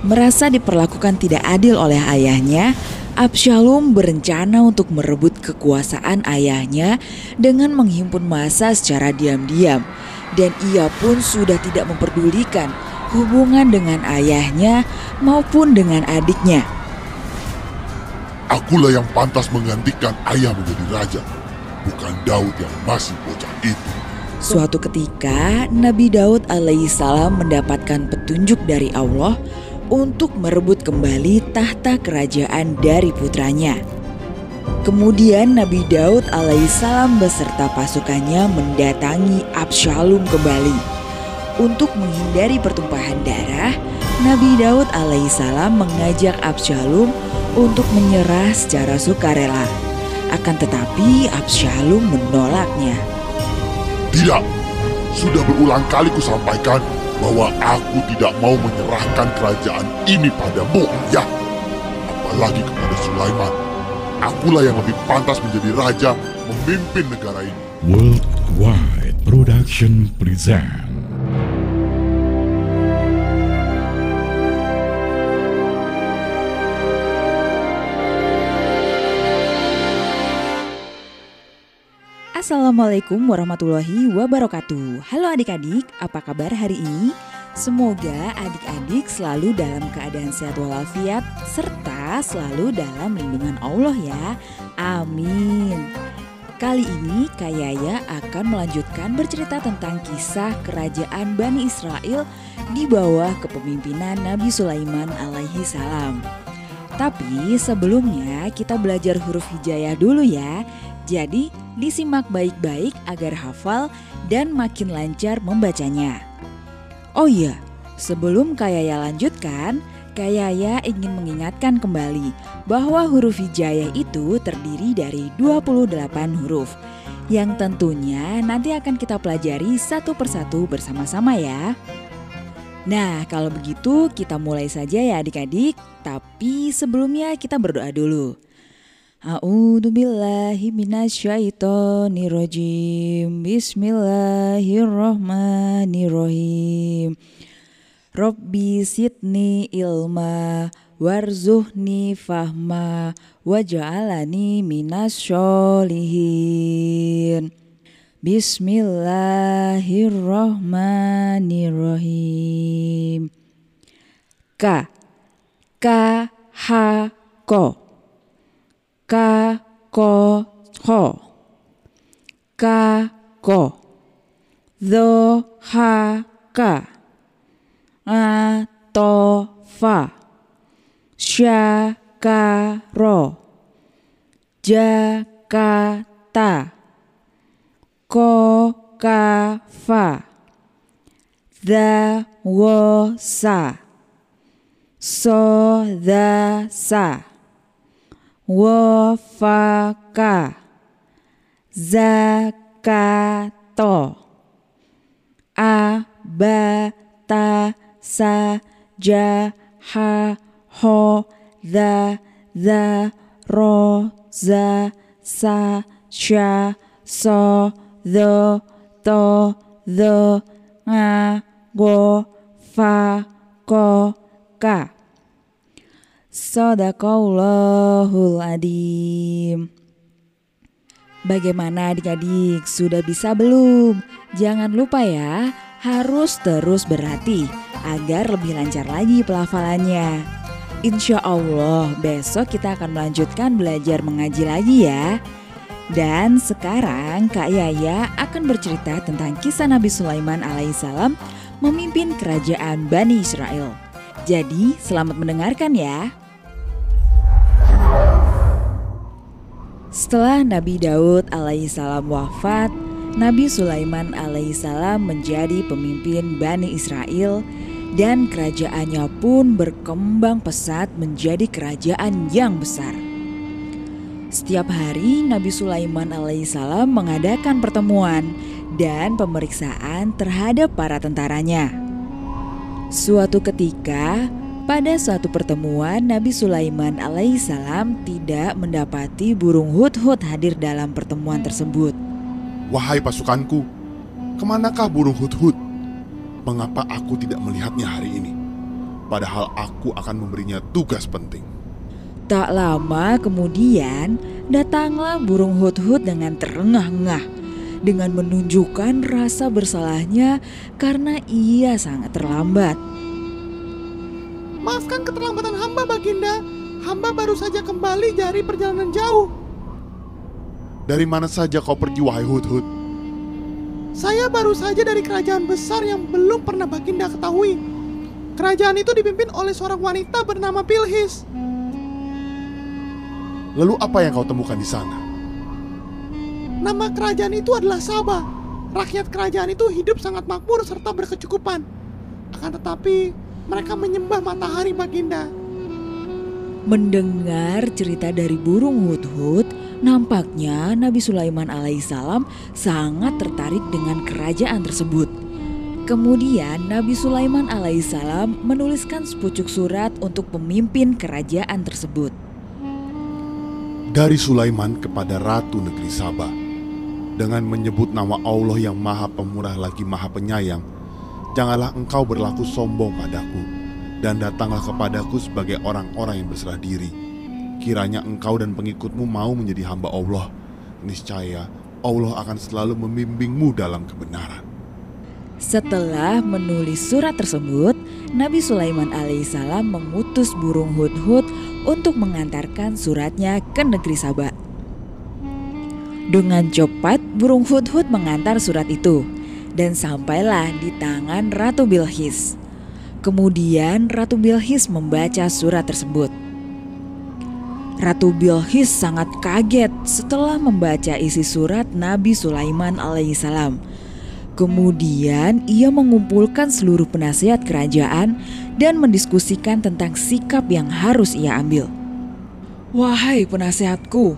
Merasa diperlakukan tidak adil oleh ayahnya, Absalom berencana untuk merebut kekuasaan ayahnya dengan menghimpun massa secara diam-diam. Dan ia pun sudah tidak memperdulikan hubungan dengan ayahnya maupun dengan adiknya. Akulah yang pantas menggantikan ayah menjadi raja, bukan Daud yang masih bocah itu. Suatu ketika, Nabi Daud alaihissalam mendapatkan petunjuk dari Allah untuk merebut kembali tahta kerajaan dari putranya. Kemudian Nabi Daud alaihissalam beserta pasukannya mendatangi Absalom kembali. Untuk menghindari pertumpahan darah, Nabi Daud alaihissalam mengajak Absalom untuk menyerah secara sukarela. Akan tetapi Absalom menolaknya. Tidak, sudah berulang kali kusampaikan bahwa aku tidak mau menyerahkan kerajaan ini padamu, ya. Apalagi kepada Sulaiman. Akulah yang lebih pantas menjadi raja memimpin negara ini. Worldwide Production present Assalamualaikum warahmatullahi wabarakatuh. Halo adik-adik, apa kabar hari ini? Semoga adik-adik selalu dalam keadaan sehat walafiat serta selalu dalam lindungan Allah ya. Amin. Kali ini Kayaya akan melanjutkan bercerita tentang kisah kerajaan Bani Israel di bawah kepemimpinan Nabi Sulaiman alaihi salam. Tapi sebelumnya kita belajar huruf hijayah dulu ya. Jadi disimak baik-baik agar hafal dan makin lancar membacanya. Oh iya, sebelum Kayaya lanjutkan, Kayaya ingin mengingatkan kembali bahwa huruf hijayah itu terdiri dari 28 huruf yang tentunya nanti akan kita pelajari satu persatu bersama-sama ya. Nah, kalau begitu kita mulai saja ya adik-adik, tapi sebelumnya kita berdoa dulu. A'udzu billahi minasyaitonir rajim. Bismillahirrahmanirrahim. Rabbi sitni ilma warzuhni fahma waj'alani minasyolihin. Bismillahirrahmanirrahim. Ka. Ka. Ha. Ko. Ka. Ko. Ho. Ka. Ko. Do ha. Ka. A. To. Fa. Sha. Ka. Ro. Ja. Ka. Ta ko ka fa da wo sa so da sa wafaka zakato. Abata saja ha ho za za ro za sa sha so the to the nga go fa ko ka Sadaqallahul adim. Bagaimana adik-adik? Sudah bisa belum? Jangan lupa ya, harus terus berlatih agar lebih lancar lagi pelafalannya. Insya Allah besok kita akan melanjutkan belajar mengaji lagi ya. Dan sekarang Kak Yaya akan bercerita tentang kisah Nabi Sulaiman alaihissalam memimpin kerajaan Bani Israel. Jadi selamat mendengarkan ya. Setelah Nabi Daud alaihissalam wafat, Nabi Sulaiman alaihissalam menjadi pemimpin Bani Israel dan kerajaannya pun berkembang pesat menjadi kerajaan yang besar. Setiap hari Nabi Sulaiman alaihissalam mengadakan pertemuan dan pemeriksaan terhadap para tentaranya. Suatu ketika, pada suatu pertemuan, Nabi Sulaiman alaihissalam tidak mendapati burung hut-hut hadir dalam pertemuan tersebut. Wahai pasukanku, ke manakah burung hut-hut? Mengapa aku tidak melihatnya hari ini? padahal aku akan memberinya tugas penting. Tak lama kemudian datanglah burung hut-hut dengan terengah-engah dengan menunjukkan rasa bersalahnya karena ia sangat terlambat. Maafkan keterlambatan hamba, Baginda. Hamba baru saja kembali dari perjalanan jauh. Dari mana saja kau pergi, wahai hut-hut? Saya baru saja dari kerajaan besar yang belum pernah Baginda ketahui. Kerajaan itu dipimpin oleh seorang wanita bernama Bilhis. Lalu apa yang kau temukan di sana? Nama kerajaan itu adalah Sabah. Rakyat kerajaan itu hidup sangat makmur serta berkecukupan. Akan tetapi, mereka menyembah matahari Baginda. Mendengar cerita dari burung hut-hut, nampaknya Nabi Sulaiman alaihissalam sangat tertarik dengan kerajaan tersebut. Kemudian Nabi Sulaiman alaihissalam menuliskan sepucuk surat untuk pemimpin kerajaan tersebut. Dari Sulaiman kepada Ratu Negeri Sabah. Dengan menyebut nama Allah yang maha pemurah lagi maha penyayang, janganlah engkau berlaku sombong padaku, dan datanglah kepadaku sebagai orang-orang yang berserah diri. Kiranya engkau dan pengikutmu mau menjadi hamba Allah, niscaya Allah akan selalu membimbingmu dalam kebenaran. Setelah menulis surat tersebut, Nabi Sulaiman alaihissalam mengutus burung hut-hut untuk mengantarkan suratnya ke negeri Sabah. Dengan cepat, burung hut-hut mengantar surat itu dan sampailah di tangan Ratu Bilqis. Kemudian Ratu Bilqis membaca surat tersebut. Ratu Bilqis sangat kaget setelah membaca isi surat Nabi Sulaiman alaihissalam. Kemudian ia mengumpulkan seluruh penasihat kerajaan dan mendiskusikan tentang sikap yang harus ia ambil. Wahai penasehatku,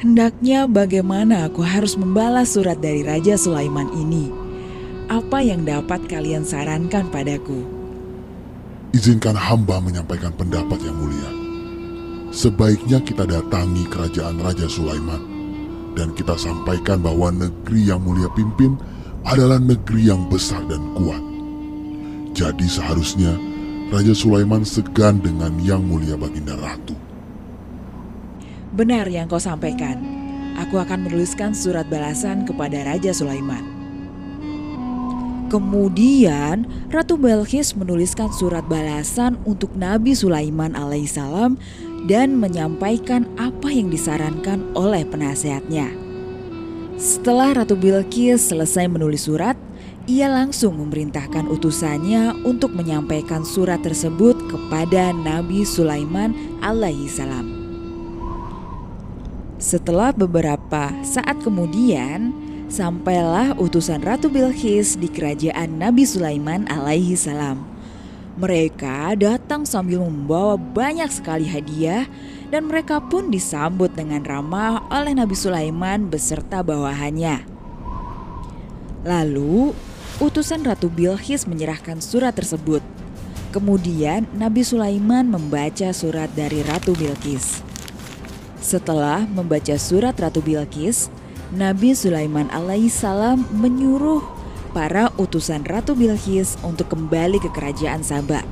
hendaknya bagaimana aku harus membalas surat dari Raja Sulaiman ini? Apa yang dapat kalian sarankan padaku? Izinkan hamba menyampaikan pendapat yang mulia. Sebaiknya kita datangi kerajaan Raja Sulaiman dan kita sampaikan bahwa negeri yang mulia pimpin adalah negeri yang besar dan kuat. Jadi seharusnya Raja Sulaiman segan dengan yang mulia Baginda Ratu. Benar yang kau sampaikan. Aku akan menuliskan surat balasan kepada Raja Sulaiman. Kemudian Ratu Belkis menuliskan surat balasan untuk Nabi Sulaiman alaihissalam dan menyampaikan apa yang disarankan oleh penasehatnya. Setelah Ratu Bilqis selesai menulis surat, ia langsung memerintahkan utusannya untuk menyampaikan surat tersebut kepada Nabi Sulaiman alaihissalam. Setelah beberapa saat kemudian, sampailah utusan Ratu Bilqis di kerajaan Nabi Sulaiman alaihi salam. Mereka datang sambil membawa banyak sekali hadiah dan mereka pun disambut dengan ramah oleh Nabi Sulaiman beserta bawahannya. Lalu, utusan Ratu Bilqis menyerahkan surat tersebut. Kemudian Nabi Sulaiman membaca surat dari Ratu Bilqis. Setelah membaca surat Ratu Bilqis, Nabi Sulaiman alaihissalam menyuruh para utusan Ratu Bilqis untuk kembali ke kerajaan Sabah.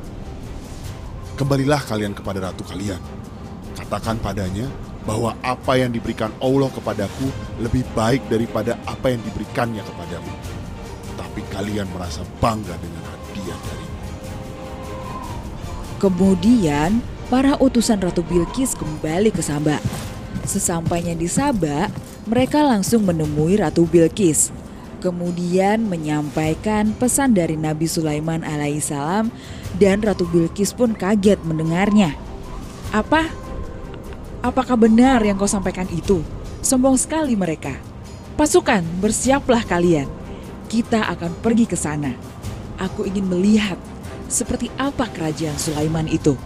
Kembalilah kalian kepada ratu kalian. Katakan padanya bahwa apa yang diberikan Allah kepadaku lebih baik daripada apa yang diberikannya kepadamu. Tapi kalian merasa bangga dengan hadiah darinya. Kemudian, para utusan Ratu Bilqis kembali ke Sabah. Sesampainya di Sabah, mereka langsung menemui Ratu Bilqis. Kemudian menyampaikan pesan dari Nabi Sulaiman alaihissalam dan Ratu Bilqis pun kaget mendengarnya. Apa? Apakah benar yang kau sampaikan itu? Sombong sekali mereka. Pasukan, bersiaplah kalian. Kita akan pergi ke sana. Aku ingin melihat seperti apa kerajaan Sulaiman itu.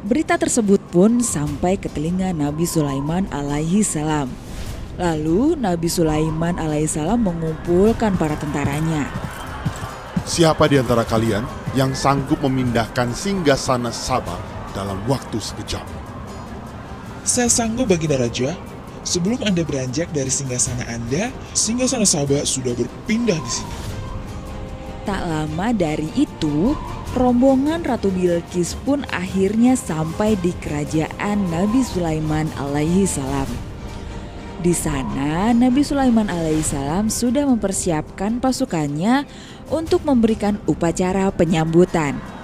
Berita tersebut pun sampai ke telinga Nabi Sulaiman alaihi salam. Lalu Nabi Sulaiman alaihissalam mengumpulkan para tentaranya. Siapa di antara kalian yang sanggup memindahkan singgah sana Sabah dalam waktu sekejap? Saya sanggup Baginda Raja. Sebelum Anda beranjak dari singgasana Anda, singgasana Sabah sudah berpindah di sini. Tak lama dari itu, rombongan Ratu Bilqis pun akhirnya sampai di kerajaan Nabi Sulaiman alaihi salam. Di sana, Nabi Sulaiman alaihissalam sudah mempersiapkan pasukannya untuk memberikan upacara penyambutan.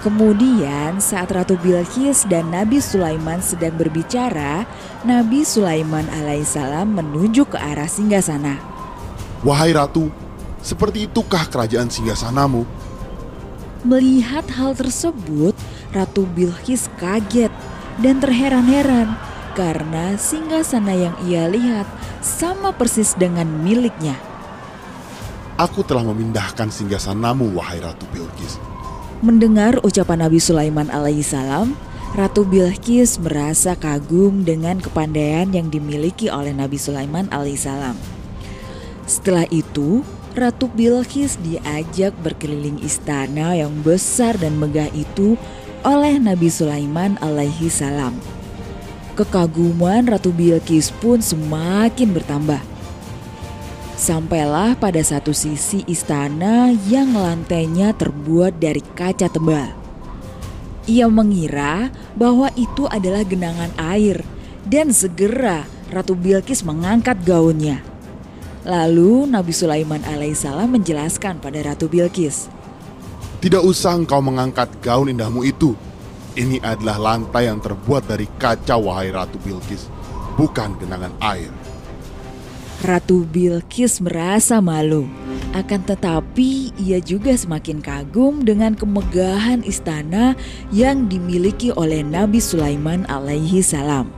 Kemudian, saat Ratu Bilqis dan Nabi Sulaiman sedang berbicara, Nabi Sulaiman alaihissalam menuju ke arah singgasana. Wahai ratu, seperti itukah kerajaan singgasanamu? Melihat hal tersebut, Ratu Bilqis kaget dan terheran-heran karena singgasana yang ia lihat sama persis dengan miliknya. Aku telah memindahkan singgasanamu, wahai Ratu Bilqis. Mendengar ucapan Nabi Sulaiman alaihissalam, Ratu Bilqis merasa kagum dengan kepandaian yang dimiliki oleh Nabi Sulaiman alaihissalam. Setelah itu, Ratu Bilqis diajak berkeliling istana yang besar dan megah itu oleh Nabi Sulaiman alaihi salam. Kekaguman Ratu Bilqis pun semakin bertambah. Sampailah pada satu sisi istana yang lantainya terbuat dari kaca tebal. Ia mengira bahwa itu adalah genangan air dan segera Ratu Bilqis mengangkat gaunnya. Lalu Nabi Sulaiman alaihissalam menjelaskan pada Ratu Bilqis. Tidak usah engkau mengangkat gaun indahmu itu. Ini adalah lantai yang terbuat dari kaca wahai Ratu Bilqis, bukan genangan air. Ratu Bilqis merasa malu. Akan tetapi ia juga semakin kagum dengan kemegahan istana yang dimiliki oleh Nabi Sulaiman alaihi salam.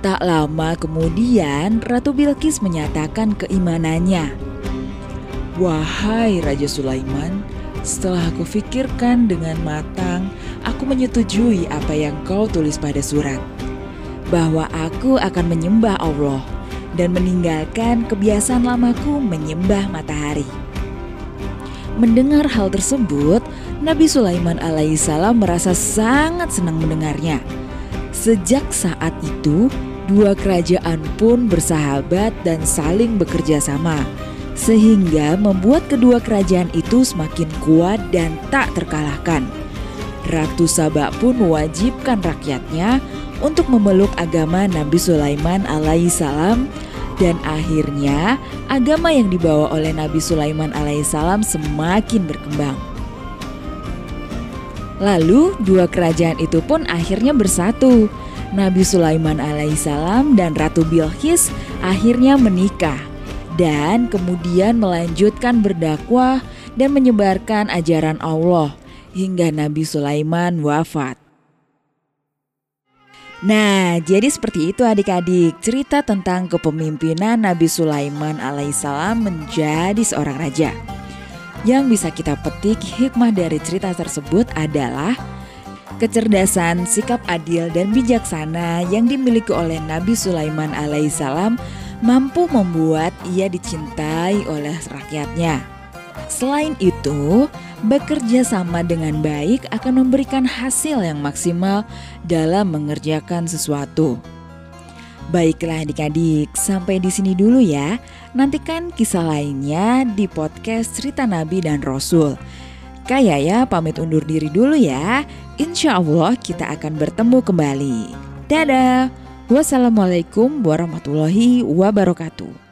Tak lama kemudian Ratu Bilqis menyatakan keimanannya. Wahai Raja Sulaiman, setelah aku pikirkan dengan matang, aku menyetujui apa yang kau tulis pada surat. Bahwa aku akan menyembah Allah dan meninggalkan kebiasaan lamaku menyembah matahari. Mendengar hal tersebut, Nabi Sulaiman alaihissalam merasa sangat senang mendengarnya. Sejak saat itu, dua kerajaan pun bersahabat dan saling bekerja sama, sehingga membuat kedua kerajaan itu semakin kuat dan tak terkalahkan. Ratu Sabak pun mewajibkan rakyatnya untuk memeluk agama Nabi Sulaiman alaihissalam dan akhirnya agama yang dibawa oleh Nabi Sulaiman alaihissalam semakin berkembang. Lalu dua kerajaan itu pun akhirnya bersatu. Nabi Sulaiman alaihissalam dan Ratu Bilqis akhirnya menikah dan kemudian melanjutkan berdakwah dan menyebarkan ajaran Allah hingga Nabi Sulaiman wafat. Nah, jadi seperti itu adik-adik cerita tentang kepemimpinan Nabi Sulaiman alaihissalam menjadi seorang raja. Yang bisa kita petik hikmah dari cerita tersebut adalah kecerdasan, sikap adil dan bijaksana yang dimiliki oleh Nabi Sulaiman alaihissalam mampu membuat ia dicintai oleh rakyatnya. Selain itu, bekerja sama dengan baik akan memberikan hasil yang maksimal dalam mengerjakan sesuatu. Baiklah adik-adik, sampai di sini dulu ya. Nantikan kisah lainnya di podcast Cerita Nabi dan Rasul. Kayak ya pamit undur diri dulu ya. Insya Allah kita akan bertemu kembali. Dadah. Wassalamualaikum warahmatullahi wabarakatuh.